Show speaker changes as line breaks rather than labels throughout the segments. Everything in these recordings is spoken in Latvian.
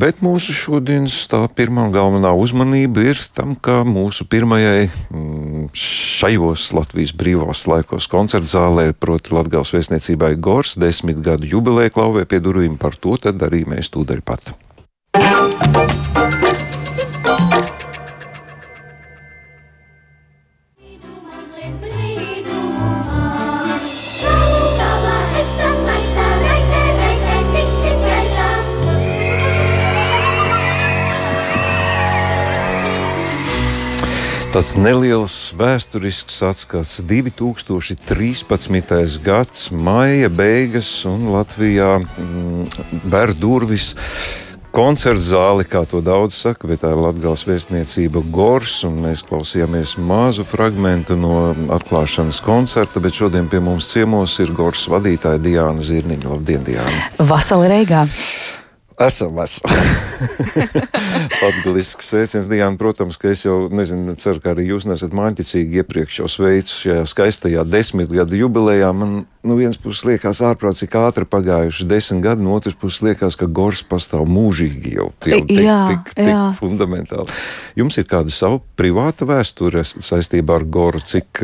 Bet mūsu šodienas tā pirmā galvenā uzmanība ir tam, ka mūsu pirmajai mm, šajos Latvijas brīvās laikos koncertzālē, proti Latgales vēstniecībai Gors, desmit gadu jubileja klauvē pie durvīm par to, tad arī mēs tūdaļ pat. Tāds neliels vēsturisks atskats, 2013. gads, maija beigas, un Latvijā mm, bēr durvis. Koncerts zāli, kā to daudz saka, bet tā ir Latvijas vēstniecība Gors, un mēs klausījāmies mazu fragment no atklāšanas koncerta, bet šodien pie mums ciemos ir Gors vadītāja Diāna Zirniņa. Labdien, Diāna!
Vasali Reigā!
Esam veseli. Latvijas sveiciens Dijāna. Protams, ka es jau nezinu, ceru, ka arī jūs nesat māņķicīgi iepriekš jau sveicu šajā skaistajā desmitgadu jubilejā. Man no vienas puses liekas ārprāt, cik ātri pagājuši desmit gadi, no otras puses liekas, ka gors pastāv mūžīgi jau, jau tik, jā, tik, tik jā. fundamentāli. Jums ir kāda savu privāta vēsture saistībā ar goru, cik,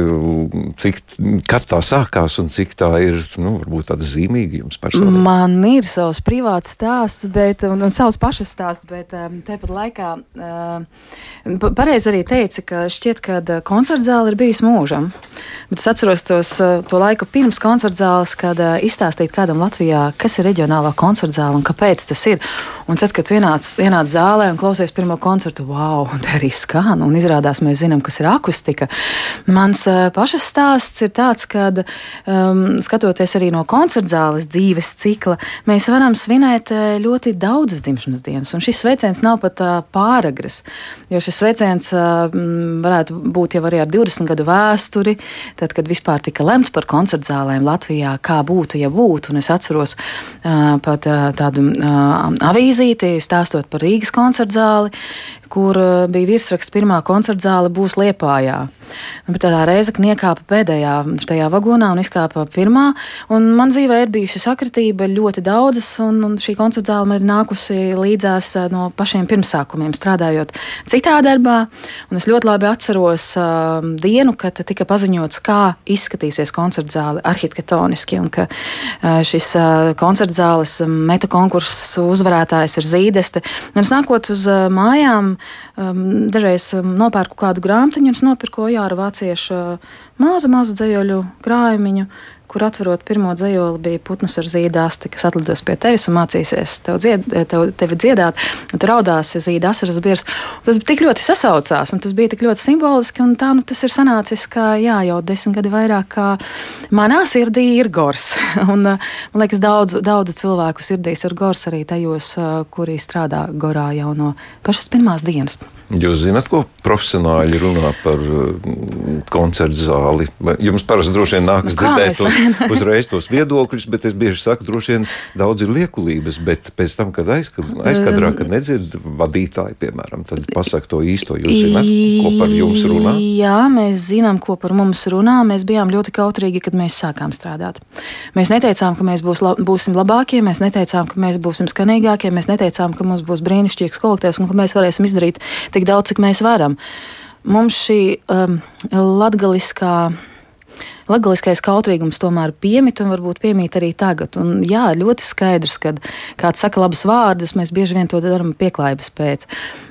cik, kad tā sākās un cik tā ir, nu, varbūt tāda zīmīga jums personīgi?
Man ir savs privāts stāsts, bet, un, un savs pašas stāsts, bet um, tepat laikā uh, pareizi arī teica, ka šķiet, ka koncertzāle ir bijis mūžam. Bet es atceros tos, to laiku pirms koncertzāles, kad uh, izstāstīt kādam Latvijā, kas ir reģionālā koncertzāle un kāpēc tas ir. Un tad, kad ienāc, ienāc zālē un klausies pirmo koncertu, wow, un te arī skan, un izrādās mēs zinām, kas ir akustika. Mans uh, pašas stāsts ir tāds, ka, um, skatoties arī no koncertzāles dzīves cikla, mēs varam svinēt ļoti daudzas dzimšanas dienas, un šis sveiciens nav pat uh, pāragras, jo šis sveiciens uh, varētu būt jau arī ar 20 gadu vēsturi tad, kad vispār tika lemts par koncertzālēm Latvijā, kā būtu, ja būtu. Un es atceros uh, pat uh, tādu uh, avīzīti, stāstot par Rīgas koncertzāli, kur uh, bija virsraksts, pirmā koncertzāle būs Liepājā. Bet tā reize niekāpa pēdējā tajā vagonā un izkāpa pirmā. Un man dzīvē ir bijusi sakritība ļoti daudzas, un, un šī koncerta zāle man ir nākusi līdzās eh, no pašiem pirmsākumiem, strādājot citā darbā. Un es ļoti labi atceros uh, dienu, kad tika paziņots, kā izskatīsies koncerta zāle arhitektoniski, un ka uh, šis uh, koncerta zāles meta konkurss uzvarētājs ir Zīdeste. Un es nākot uz uh, mājām, um, dažreiz um, nopērku kādu grāmatiņu, un es nopirku Jāra Vācieša mazu, mazu dzējoļu krājumiņu, kur atverot pirmo dzējoli, bija putns ar zīdāsti, kas atlidos pie tevis un mācīsies tev dzied, tev, tevi dziedāt. Un tur raudās zīda asaras birs. Tas tik ļoti sasaucās, un tas bija tik ļoti simboliski. Un tā nu, tas ir sanācis, ka jā, jau desmit gadi vairāk kā manā sirdī ir gors. un, man liekas, daudz, daudz cilvēku sirdīs ir gors arī tajos, kuri strādā gorā jau no pašas pirmās dienas.
Jūs zināt, ko profesionāļi runā par koncertu zāli? Jums parasti droši vien nākas nu, dzirdēt tos uzreiz tos viedokļus, bet es bieži saku, droši vien daudz ir liekulības, bet pēc tam, kad aizkad, aizkadrā, kad nedzird vadītāji, piemēram, tad pasaka to īsto. Jūs zināt, ko par jums runā?
Jā, mēs zinām, ko par mums runā. Mēs bijām ļoti kautrīgi, kad mēs sākām strādāt. Mēs neteicām, ka mēs būs, la, būsim labākie, mēs neteicām, ka mēs būsim skanīgākie, mēs neteicām, ka mums būs brīnišķīgs kolektīvs un ka mēs varēsim izdarīt tik daudz, cik mēs varam. Mums šī um, latgaliskā latgaliskais kautrīgums tomēr piemīt un varbūt piemīt arī tagad. Un, jā, ļoti skaidrs, ka kāds saka labus vārdus, mēs bieži vien to darām pieklājības pēc.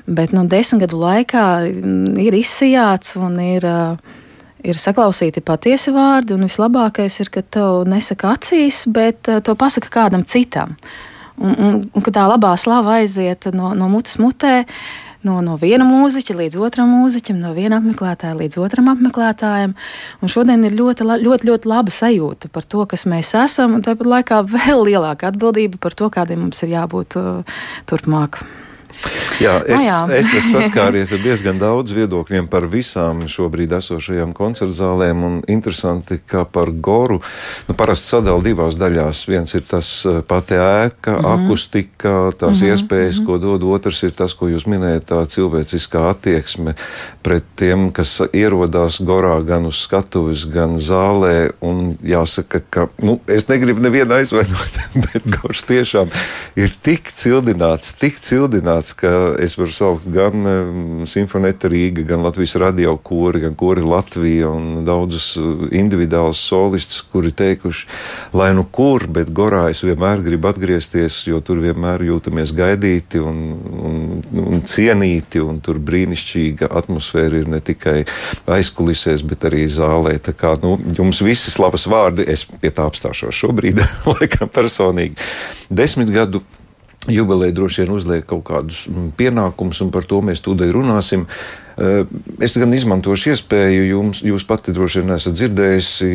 Bet nu, desmit gadu laikā mm, ir izsijāts un ir. Ir saklausīti patiesi vārdi, un vislabākais ir, ka tev nesaka acīs, bet to pasaka kādam citam. Un, un, un ka tā labā slava aiziet no, no mutes mutē, uh, no, no viena mūziķa līdz otram mūziķim, no viena apmeklētāja līdz otram apmeklētājam. Un šodien ir ļoti, ļoti, ļoti laba sajūta par to, kas mēs esam, un tāpat laikā vēl lielāka atbildība par to, kādiem mums ir jābūt uh, turpmāk.
Jā, es, jā. es esmu saskāries ar diezgan daudz viedokļiem par visām šobrīd esošajām koncertzālēm. Interesanti, ka par goru nu, parasti sadala divās daļās. Viens ir tas eh, pati ēka, mm -hmm. akustika, tās mm -hmm. iespējas, ko dod. Otrs ir tas, ko jūs minējat, tā cilvēciskā attieksme pret tiem, kas ierodās gorā gan uz skatuves, gan zālē. Un jāsaka, ka nu, es negribu nevienu aizvainot, bet gors tiešām ir tik cildināts, tik cildināts, ka es varu saukt gan Simfonēta Rīga, gan Latvijas radio kori, gan kori Latvija un daudzus uh, individuālus solistus, kuri teikuši, lai nu kur, bet Gorā es vienmēr gribu atgriezties, jo tur vienmēr jūtamies gaidīti un, un, un cienīti, un tur brīnišķīga atmosfēra ir ne tikai aizkulisēs, bet arī zālē. Tā kā nu, jums visi slavas vārdi, es pie tā apstāšos šobrīd, laikam personīgi. Desmit gadu jubileja droši vien uzliek kaut kādus mm, pienākumus, un par to mēs tūdaļ runāsim. Eh, es gan izmantošu iespēju, jums, jūs pati droši vien esat dzirdējusi,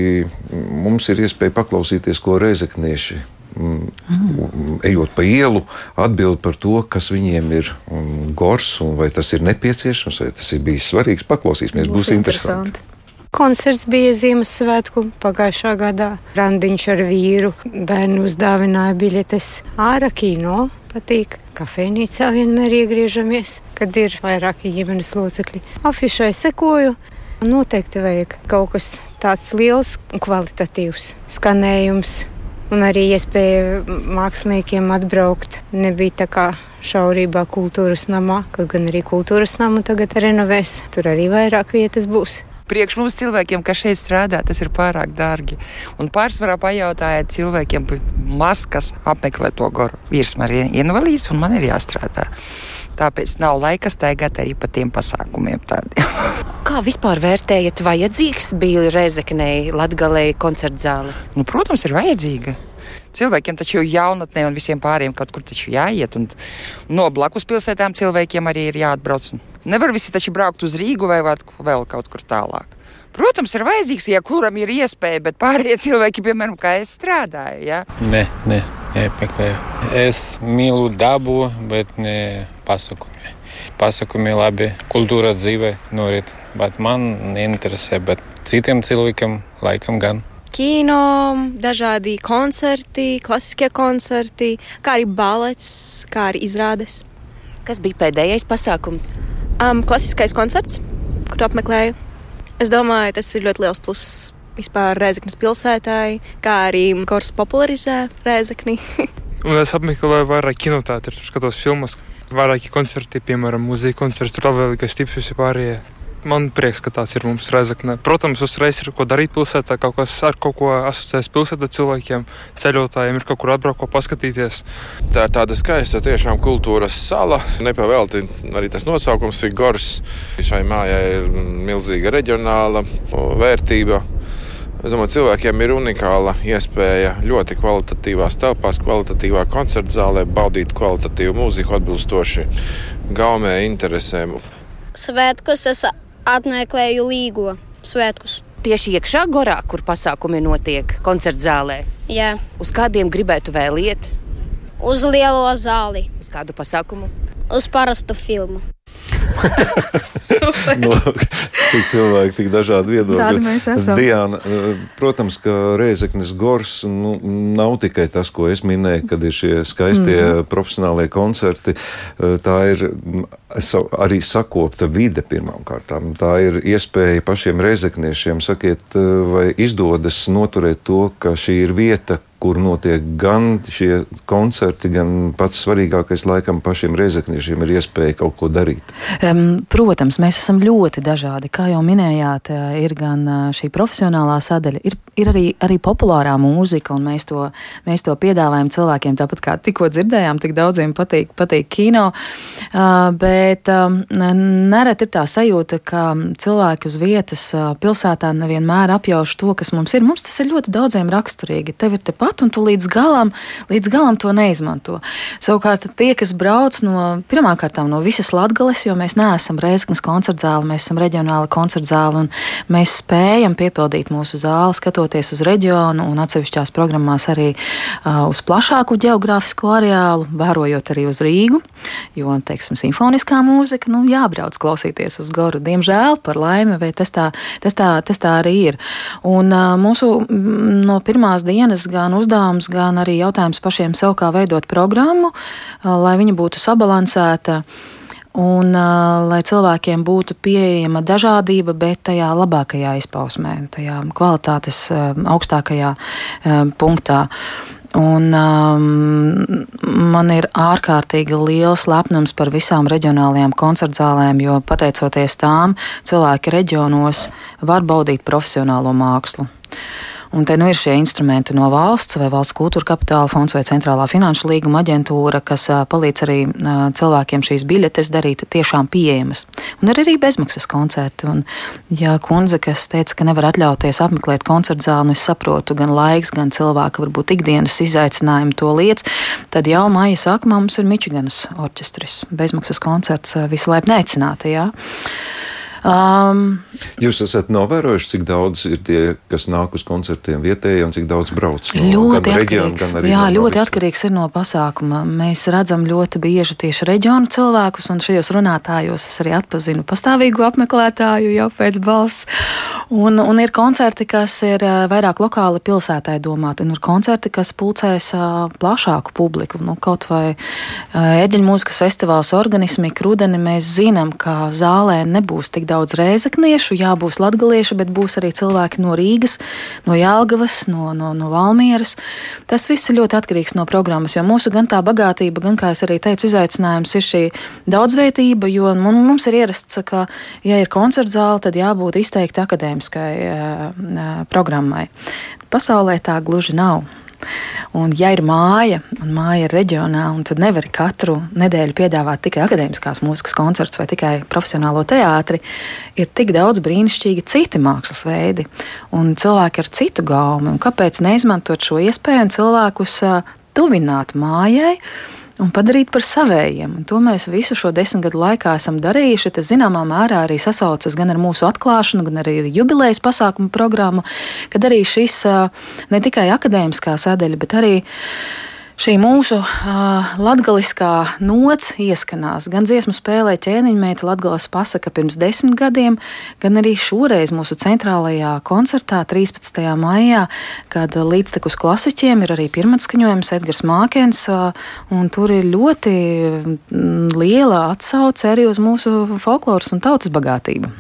mums ir iespēja paklausīties, ko reizeknieši. Mm. Ejot pa ielu, atbild par to, kas viņiem ir mm, gors, un vai tas ir nepieciešams, vai tas ir bijis svarīgs. Paklausīsimies, būs, būs interesanti. interesanti.
Koncerts bija Ziemassvētku pagājušā gadā. Randiņš ar vīru bērnu uzdāvināja biļetes ārā kino. Patīk. Kafejnīcā vienmēr iegriežamies, kad ir vairāki ģimenes locekļi. Afišai sekoju. Noteikti vajag kaut kas tāds liels un kvalitatīvs skanējums. Un arī iespēja māksliniekiem atbraukt. Nebija tā kā šaurībā kultūras namā, kaut gan arī kultūras namu tagad renovēs. Tur arī vairāk vietas būs
priekš mums cilvēkiem, kas šeit strādā, tas ir pārāk dārgi. Un pārsvarā pajautājiet cilvēkiem, maskas apmeklē to goru. Vīrs man ir invalīds un man ir jāstrādā. Tāpēc nav laika staigāt arī pa tiem pasākumiem.
Kā vispār vērtējat, vajadzīgs bija Reizeknei, Latgalei koncertzāle?
Nu, protams, ir vajadzīga. Cilvēkiem taču jaunatnē un visiem pāriem kaut kur taču jāiet. Un no blakus pilsētām cilvēkiem arī ir jāatbrauc. Nevar visi taču braukt uz Rīgu vai vēl kaut kur tālāk. Protams, ir vajadzīgs, ja kuram ir iespēja, bet pārējie cilvēki, piemēram, kā es strādāju. Ja?
Nē, nē, neapmeklēju. Es mīlu dabu, bet ne pasakumi. Pasakumi labi, kultūra dzīve norit, bet man neinteresē, bet citiem cilvēkiem laikam gan
kino, dažādi koncerti, klasiskie koncerti, kā arī balets, kā arī izrādes.
Kas bija pēdējais pasākums?
Um, klasiskais koncerts, kuru apmeklēju. Es domāju, tas ir ļoti liels pluss vispār Rēzaknes pilsētai, kā arī kurs popularizē Rēzakni.
Un es apmeklēju vairāk kinoteātrus, skatos filmas, vairāki koncerti, piemēram, mūzika koncerts, tur vēl ir kas tips visi pārējie. Man prieks, ka tāds ir mums Reizekne. Protams, uzreiz ir ko darīt pilsētā, kaut kas ar kaut ko asociēs pilsētā cilvēkiem, ceļotājiem, ir kaut kur atbraukt, ko paskatīties.
Tā ir tāda skaista tiešām kultūras sala. Nepavēlti arī tas nosaukums ir Gors. Šai mājai ir milzīga reģionāla vērtība. Es domāju, cilvēkiem ir unikāla iespēja ļoti kvalitatīvās telpās, kvalitatīvā koncerta zālē baudīt kvalitatīvu mūziku atbilstoši gaumē interesēm.
Svētkus es apmeklēju Līgo svētkus.
Tieši iekšā gorā, kur pasākumi notiek, koncerta zālē.
Jā.
Uz kādiem gribētu vēl iet?
Uz lielo zāli.
Uz kādu pasākumu?
Uz parastu filmu.
No, cik cilvēki, tik dažādi viedokļi.
Tādi mēs esam.
Diana, protams, ka Rēzeknis Gors nu, nav tikai tas, ko es minēju, kad ir šie skaistie mm. profesionālie koncerti. Tā ir arī sakopta vide pirmām kārtām. Tā ir iespēja pašiem rēzekniešiem, sakiet, vai izdodas noturēt to, ka šī ir vieta, kur notiek gan šie koncerti, gan pats svarīgākais laikam pašiem reizekniešiem ir iespēja kaut ko darīt?
Um, protams, mēs esam ļoti dažādi. Kā jau minējāt, eh, ir gan eh, šī profesionālā sadaļa, ir, ir arī, arī populārā mūzika, un mēs to, mēs to piedāvājam cilvēkiem. Tāpat kā tikko dzirdējām, tik daudziem patīk, patīk kino, uh, bet um, nereti ir tā sajūta, ka cilvēki uz vietas uh, pilsētā nevienmēr apjauš to, kas mums ir. Mums tas ir ļoti daudziem raksturīgi. Tev ir tepat un tu līdz galam, līdz galam to neizmanto. Savukārt tie, kas brauc no pirmkārt no visas Latvijas, jo mēs neesam Reizeknas koncertzāle, mēs esam reģionāla koncertzāle, un mēs spējam piepildīt mūsu zāli, skatoties doties uz reģionu un atsevišķās programmās arī uh, uz plašāku geogrāfisko areālu, vērojot arī uz Rīgu, jo, teiksim, simfoniskā mūzika, nu, jābrauc klausīties uz Goru. Diemžēl, par laimi, vai tas tā, tas tā, tas tā arī ir. Un uh, mūsu m, no pirmās dienas gan uzdevums, gan arī jautājums pašiem sev, kā veidot programmu, uh, lai viņa būtu sabalansēta. Un uh, lai cilvēkiem būtu pieejama dažādība, bet tajā labākajā izpausmē, tajā kvalitātes uh, augstākajā uh, punktā. Un, um, man ir ārkārtīgi liels lepnums par visām reģionālajām koncertzālēm, jo pateicoties tām, cilvēki reģionos var baudīt profesionālo mākslu. Un te nu ir šie instrumenti no valsts, vai valsts kultūra kapitāla fonds, vai centrālā finanšu līguma aģentūra, kas palīdz arī cilvēkiem šīs biļetes darīt tiešām pieejamas. Un ir arī bezmaksas koncerti. Un, ja kundze, kas teica, ka nevar atļauties apmeklēt koncertu zāli, nu es saprotu, gan laiks, gan cilvēka varbūt ikdienas izaicinājumu to lietas, tad jau māja sākumā mums ir Mičiganas orķestris. Bezmaksas koncerts visu laipni aicināti. Ja?
Um, Jūs esat novērojuši, cik daudz ir tie, kas nāk uz koncertiem vietējie un cik daudz brauc no
ļoti reģiona, gan arī jā, no ļoti visu. atkarīgs ir no pasākuma. Mēs redzam ļoti bieži tieši reģionu cilvēkus, un šajos runātājos es arī atpazinu pastāvīgu apmeklētāju jau pēc balss. Un, un ir koncerti, kas ir vairāk lokāli pilsētai domāti, un ir koncerti, kas pulcēs plašāku publiku. Nu, kaut vai Eģeņu mūzikas festivāls organismi, krudeni mēs zinām, ka zālē nebūs tik daudz rēzakniešu, jā, būs latgalieši, bet būs arī cilvēki no Rīgas, no Jālgavas, no, no, no Valmieras. Tas viss ir ļoti atkarīgs no programmas, jo mūsu gan tā bagātība, gan, kā es arī teicu, izaicinājums ir šī daudzveidība, jo mums ir ierasts, ka, ja ir koncertzāle, tad jābūt izteikti akadēmiskai uh, programmai. Pasaulē tā gluži nav. Un, ja ir māja, un māja ir reģionā, un tu nevari katru nedēļu piedāvāt tikai akadēmiskās mūzikas koncertus vai tikai profesionālo teātri, ir tik daudz brīnišķīgi citi mākslas veidi un cilvēki ar citu gaumu. Kāpēc neizmantot šo iespēju un cilvēkus tuvināt mājai? Un padarīt par savējiem. Un to mēs visu šo desmit gadu laikā esam darījuši. Tas zināmā mērā arī sasaucas gan ar mūsu atklāšanu, gan arī ar jubilejas pasākumu programmu, kad arī šis ne tikai akadēmiskā sadaļa, bet arī šī mūsu uh, latgaliskā nots ieskanās. Gan dziesmu spēlē ķēniņmeita Latgales pasaka pirms desmit gadiem, gan arī šoreiz mūsu centrālajā koncertā 13. maijā, kad līdztekus klasiķiem ir arī pirmatskaņojums Edgars Mākens, uh, un tur ir ļoti liela atsauce arī uz mūsu folkloras un tautas bagātību.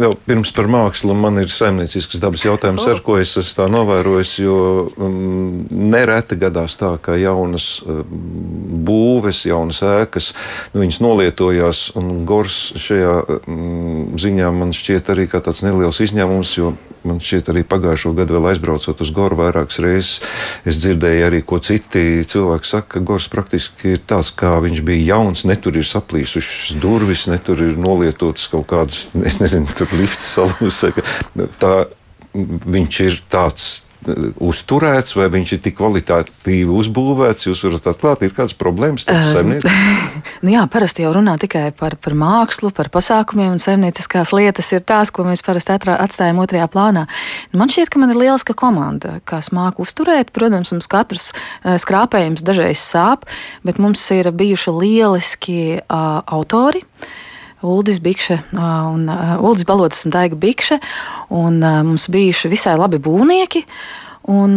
Vēl pirms par mākslu man ir saimniecisks dabas jautājums, oh. ar ko es esmu tā novērojis, jo um, nereti gadās tā, ka jau jaunas eh, būves, jaunas ēkas, nu, viņas nolietojās. Un Gors šajā mm, ziņā man šķiet arī kā tāds neliels izņēmums, jo man šķiet arī pagājušo gadu vēl aizbraucot uz Goru vairākas reizes, es dzirdēju arī, ko citi cilvēki saka, ka Gors praktiski ir tāds, kā viņš bija jauns, netur ir saplīsušas durvis, netur ir nolietotas kaut kādas, es nezinu, tur lifts salūs. Tā viņš ir tāds uzturēts, vai viņš ir tik kvalitatīvi uzbūvēts. Jūs varat atklāt, ir kādas problēmas ar saimniecību?
nu jā, parasti jau runā tikai par, par mākslu, par pasākumiem, un saimnieciskās lietas ir tās, ko mēs parasti atstājam otrajā plānā. Man šķiet, ka man ir lieliska komanda, kas māku uzturēt. Protams, mums katrs skrāpējums dažreiz sāp, bet mums ir bijuši lieliski uh, autori. Uldis Bikše un Uldis Balodas un Daiga Bikše, un mums bijuši visai labi būvnieki. Un,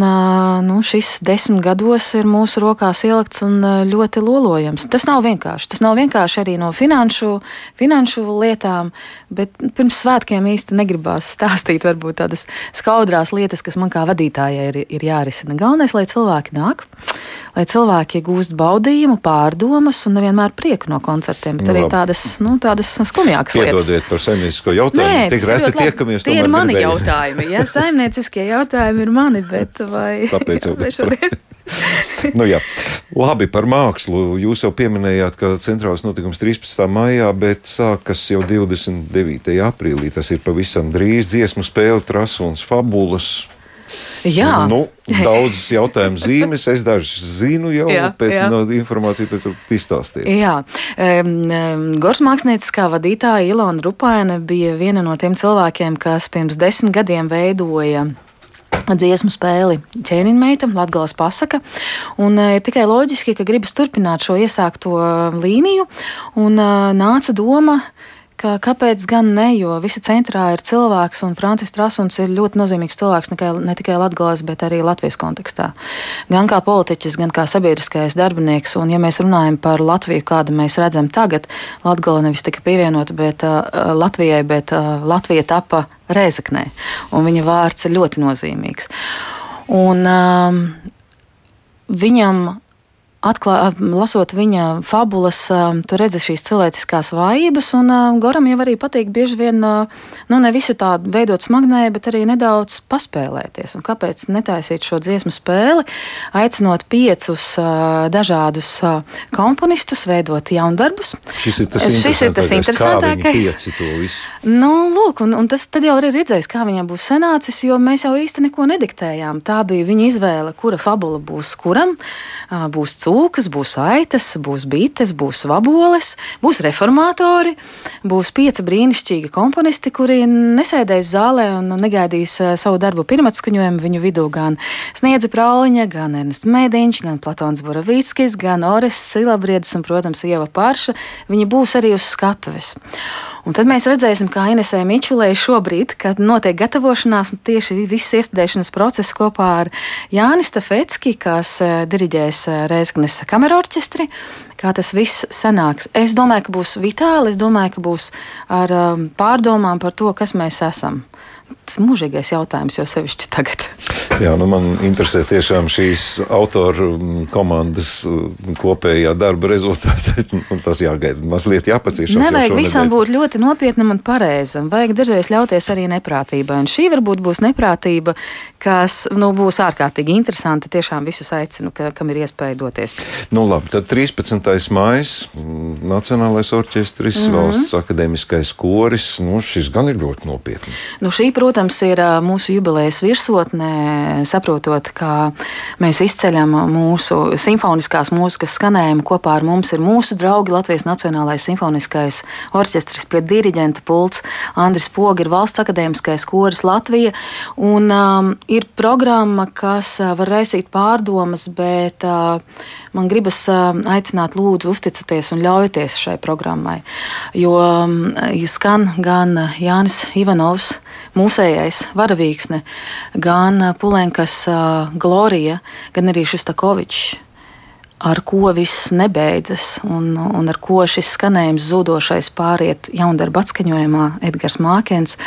nu, šis desmit gados ir mūsu rokās ielikts un ļoti lolojams. Tas nav vienkārši. Tas nav vienkārši arī no finanšu, finanšu lietām, bet pirms svētkiem īsti negribās stāstīt varbūt tādas skaudrās lietas, kas man kā vadītājai ir, ir jārisina. Galvenais, lai cilvēki nāk, lai cilvēki iegūst baudījumu, pārdomas un nevienmēr prieku no koncertiem, bet nu, arī tādas, nu, tādas skumjākas lietas.
Piedodiet par saimniecisko jautājumu. Nē, Tik reti tiekamies.
Tie ir mani gribēju. jautājumi. Jā, saimnieciskie jautājumi ir mani, bet vai...
Tāpēc jau šodien. nu, jā. Labi par mākslu. Jūs jau pieminējāt, ka centrālais notikums 13. maijā, bet sākas jau 29. aprīlī. Tas ir pavisam drīz dziesmu spēle, trasuns, fabulas.
Jā,
nu, daudz jautājumu zīmes. Es dažus zinu jau, jā, bet jā. no informācijas pēc tam izstāstiet.
Jā, um, Gors mākslinieckā vadītāja Ilona Rupaina bija viena no tiem cilvēkiem, kas pirms desmit gadiem veidoja dziesmu spēli ķēniņmeita, Latgales pasaka. Un ir tikai loģiski, ka gribas turpināt šo iesākto līniju, un nāca doma ka kāpēc gan ne, jo visi centrā ir cilvēks, un Francis Trasuns ir ļoti nozīmīgs cilvēks ne, ne tikai Latvijas, bet arī Latvijas kontekstā. Gan kā politiķis, gan kā sabiedriskais darbinieks, un ja mēs runājam par Latviju, kādu mēs redzam tagad, Latgala nevis tika pievienota bet, uh, Latvijai, bet uh, Latvija tapa Rēzaknē, un viņa vārds ir ļoti nozīmīgs. Un, um, viņam atklā, lasot viņa fabulas, tu redzi šīs cilvēciskās vājības, un Goram jau arī patīk bieži vien, nu, ne visu tādu veidot smagnēju, bet arī nedaudz paspēlēties. Un kāpēc netaisīt šo dziesmu spēli, aicinot piecus dažādus komponistus veidot jaundarbus?
Šis ir tas,
Šis ir tas interesantākais. Nu, lūk, un, un tas tad jau arī redzējis, kā viņam būs sanācis, jo mēs jau īsti neko nediktējām. Tā bija viņa izvēle, kura fabula būs kuram, būs cūka cūkas, būs aitas, būs bites, būs vaboles, būs reformatori, būs pieci brīnišķīgi komponisti, kuri nesēdēs zālē un negaidīs eh, savu darbu pirmatskaņojumu. Viņu vidū gan Sniedza Prauliņa, gan Ernsts Mēdiņš, gan Platons Boravīckis, gan Ores Silabriedis un, protams, Ieva Parša. Viņi būs arī uz skatuves. Un tad mēs redzēsim, kā Inesē Mičulē šobrīd, kad notiek gatavošanās un tieši viss iestudēšanas process kopā ar Jānis Stafetski, kas eh, diriģēs eh, Reizgnes kamerorķestri, kā tas viss sanāks. Es domāju, ka būs vitāli, es domāju, ka būs ar um, pārdomām par to, kas mēs esam. Tas mūžīgais jautājums, jo sevišķi tagad.
Jā, nu man interesē tiešām šīs autoru mm, komandas mm, kopējā darba rezultāts. tas jāgaida, mazliet jāpaciešas.
Nevajag visam būt ļoti nopietnam un pareizam. Vajag dažreiz ļauties arī neprātībai. Un šī varbūt būs neprātība, kas nu, būs ārkārtīgi interesanti. Tiešām visus aicinu, ka, kam ir iespēja doties.
Nu, labi, tad 13. maija mm, Nacionālais orķestris, mm -hmm. valsts akadēmiskais koris. Nu, šis gan ir ļoti nopietni.
Nu, šī, protams, ir mūsu jubilejas virsotnē saprotot, ka mēs izceļam mūsu simfoniskās mūzikas skanējumu. Kopā ar mums ir mūsu draugi Latvijas Nacionālais simfoniskais orķestris pie diriģenta pults Andris Poga, ir valsts akadēmiskais koris Latvija. Un um, ir programma, kas var raisīt pārdomas, bet uh, man gribas aicināt, lūdzu, uzticieties un ļaujieties šai programmai. Jo skan gan Jānis Ivanovs, mūsējais varavīksne, gan Pulenkas Glorija, gan arī šis Takovičs ar ko viss nebeidzas, un, un ar ko šis skanējums zudošais pāriet jaundarba atskaņojumā Edgars Mākens.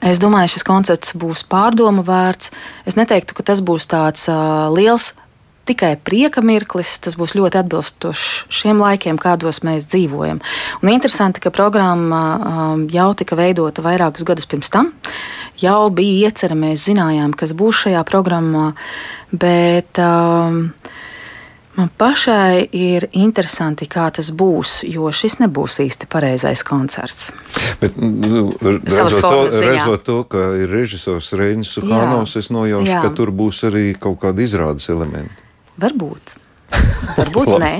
Es domāju, šis koncerts būs pārdomu vērts. Es neteiktu, ka tas būs tāds uh, liels tikai prieka mirklis, tas būs ļoti atbilstošs šiem laikiem, kādos mēs dzīvojam. Un interesanti, ka programma um, jau tika veidota vairākus gadus pirms tam. Jau bija iecerē, mēs zinājām, kas būs šajā programmā, bet um, Man pašai ir interesanti, kā tas būs, jo šis nebūs īsti pareizais koncerts.
Bet, nu, redzot, to, redzot to, ka ir režisors Reinis Suhānovs, es nojaušu, Jā. ka tur būs arī kaut kādi izrādes elementi.
Varbūt. Varbūt nē.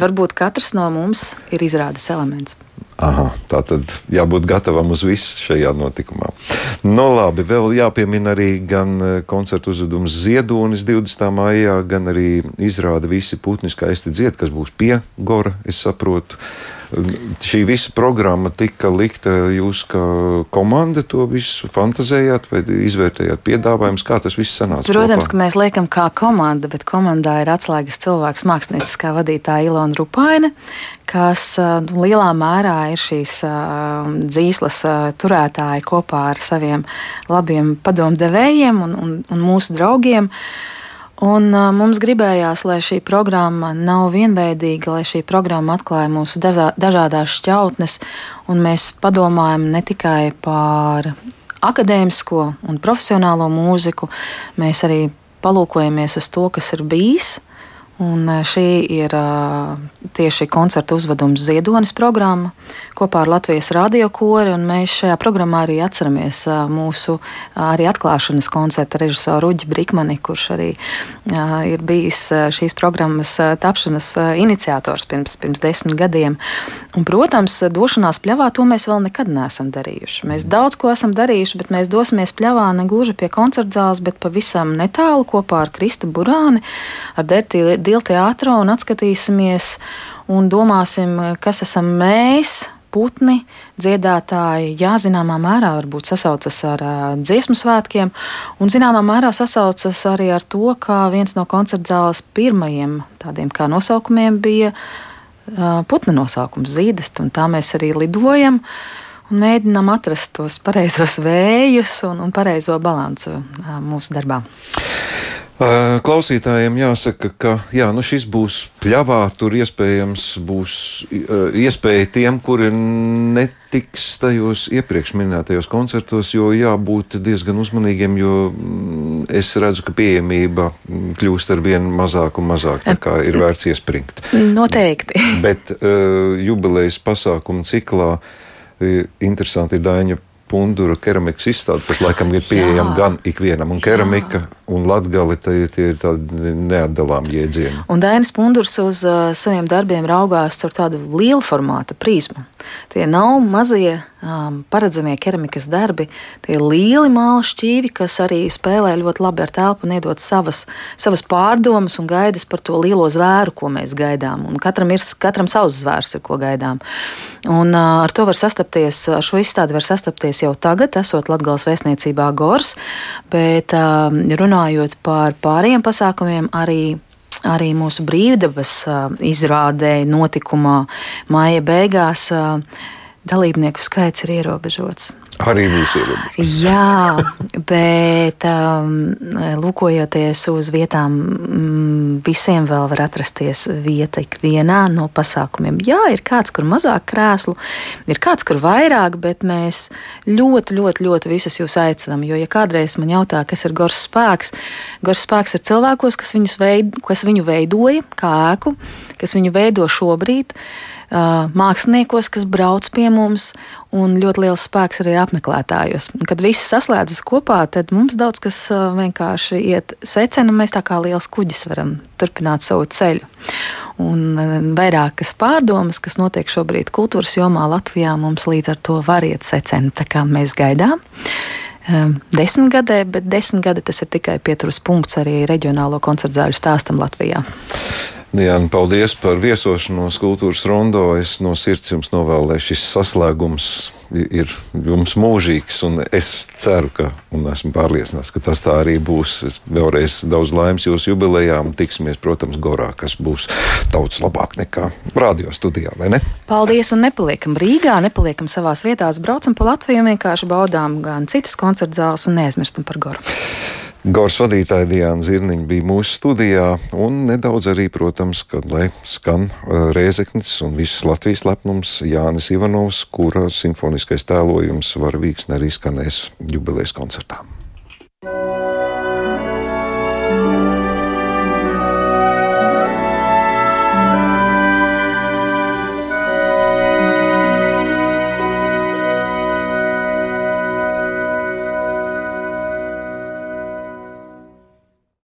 Varbūt katrs no mums ir izrādes elements.
Aha, tā tad jābūt gatavam uz visu šajā notikumā. Nu, labi, vēl jāpiemina arī gan e, koncertu uzvedums Ziedonis 20. maijā, gan arī izrāda visi putni skaisti dzied, kas būs pie Gora, es saprotu. Šī visa programma tika likta jūs kā komanda, to visu fantazējāt vai izvērtējāt piedāvājumus, kā tas viss sanāca?
Protams, kopā? ka mēs liekam kā komanda, bet komandā ir atslēgas cilvēks, mākslinieckā vadītāja Ilona Rupaine, kas nu, lielā mērā ir šīs uh, dzīslas uh, turētāji kopā ar saviem labiem padomdevējiem un, un, un mūsu draugiem. Uh, Un, uh, mums gribējās, lai šī programma nav vienveidīga, lai šī programma atklāja mūsu dažā, dažādās šķautnes, un mēs padomājam ne tikai par akadēmisko un profesionālo mūziku, mēs arī palūkojamies uz to, kas ir bijis, Un šī ir tieši koncerta uzvedums Ziedonis programma kopā ar Latvijas radio kori. Mēs šajā programmā arī atceramies mūsu arī atklāšanas koncerta režisoru Uģi Brikmani, kurš arī ir bijis šīs programmas tapšanas iniciators pirms, pirms desmit gadiem. Un, protams, došanās pļavā to mēs vēl nekad neesam darījuši. Mēs daudz ko esam darījuši, bet mēs dosimies pļavā ne gluži pie koncerta zāles, bet pavisam netālu kopā ar Kristu Burāni, ar Dēļ teātru un atskatīsimies un domāsim, kas esam mēs, putni, dziedātāji, jā, zināmā mērā varbūt sasaucas ar uh, dziesmu svētkiem, un zināmā mērā sasaucas arī ar to, ka viens no koncerta zāles pirmajiem tādiem kā nosaukumiem bija uh, putna nosaukums Zīdest, un tā mēs arī lidojam. Un mēģinām atrast tos pareizos vējus un, un pareizo balansu uh, mūsu darbā.
Klausītājiem jāsaka, ka jā, nu šis būs pļavā. Tur iespējams būs iespēja tiem, kuri netiks tajos iepriekš minētajos koncertos, jo jābūt diezgan uzmanīgiem, jo mm, es redzu, ka pieejamība kļūst ar vien mazāk un mazāk. Tā kā ir vērts iespringt.
Noteikti.
Bet uh, jubilejas pasākumu ciklā interesanti ir Daņa pundura keramikas izstāde, kas laikam ir pieejama gan ikvienam, un keramika Jā. Un latgali tie, tie ir tādi neatdalām jēdzieni.
Un Dainis Pundurs uz uh, saviem darbiem raugās ar tādu lielu formātu prizmu. Tie nav mazie um, paredzamie keramikas darbi, tie ir lieli māla šķīvi, kas arī spēlē ļoti labi ar telpu un iedod savas, savas pārdomas un gaidas par to lielo zvēru, ko mēs gaidām. Un katram ir katram savs zvērs, ko gaidām. Un uh, ar to var sastapties, ar šo izstādi var sastapties jau tagad, esot Latgales vēstniecībā Gors, bet um, runājot par pārējiem pasākumiem, arī arī mūsu brīvdabas uh, izrādē notikumā māja beigās uh, dalībnieku skaits ir ierobežots.
Arī būs ierobežota.
Jā, bet um, lūkojoties uz vietām, mm, visiem vēl var atrasties vieta ikvienā no pasākumiem. Jā, ir kāds, kur mazāk krēslu, ir kāds, kur vairāk, bet mēs ļoti, ļoti, ļoti visus jūs aicinām. Jo, ja kādreiz man jautā, kas ir gors spēks, gors spēks ir cilvēkos, kas, veid, kas viņu veidoja, kā ēku, kas viņu veido šobrīd māksliniekos, kas brauc pie mums, un ļoti liels spēks arī apmeklētājos. Kad visi saslēdzas kopā, tad mums daudz kas vienkārši iet secena, un mēs tā kā liels kuģis varam turpināt savu ceļu. Un vairākas pārdomas, kas notiek šobrīd kultūras jomā Latvijā, mums līdz ar to var iet secena, tā kā mēs gaidām desmitgadē, bet desmitgade tas ir tikai pieturas punkts arī reģionālo koncertu zāļu stāstam Latvijā.
Diana, paldies par viesošanos kultūras rondo. Es no sirds jums novēlēju, šis saslēgums ir jums mūžīgs. Es ceru, ka, un esmu pārliecināts, ka tas tā arī būs. Vēlreiz daudz laimes jūsu jubilejām. Tiksimies, protams, Gorā, kas būs daudz labāk nekā radio studijā, vai ne?
Paldies, un nepaliekam Rīgā, nepaliekam savās vietās, braucam pa Latviju vienkārši baudām gan citas koncerta zāles un neaizmirstam par Goru.
Gors vadītāja Diana Zirniņa bija mūsu studijā, un nedaudz arī, protams, kad lai skan uh, Rēzeknis un viss Latvijas lepnums Jānis Ivanovs, kura simfoniskais tēlojums var vīksni arī skanēs jubilejas koncertā.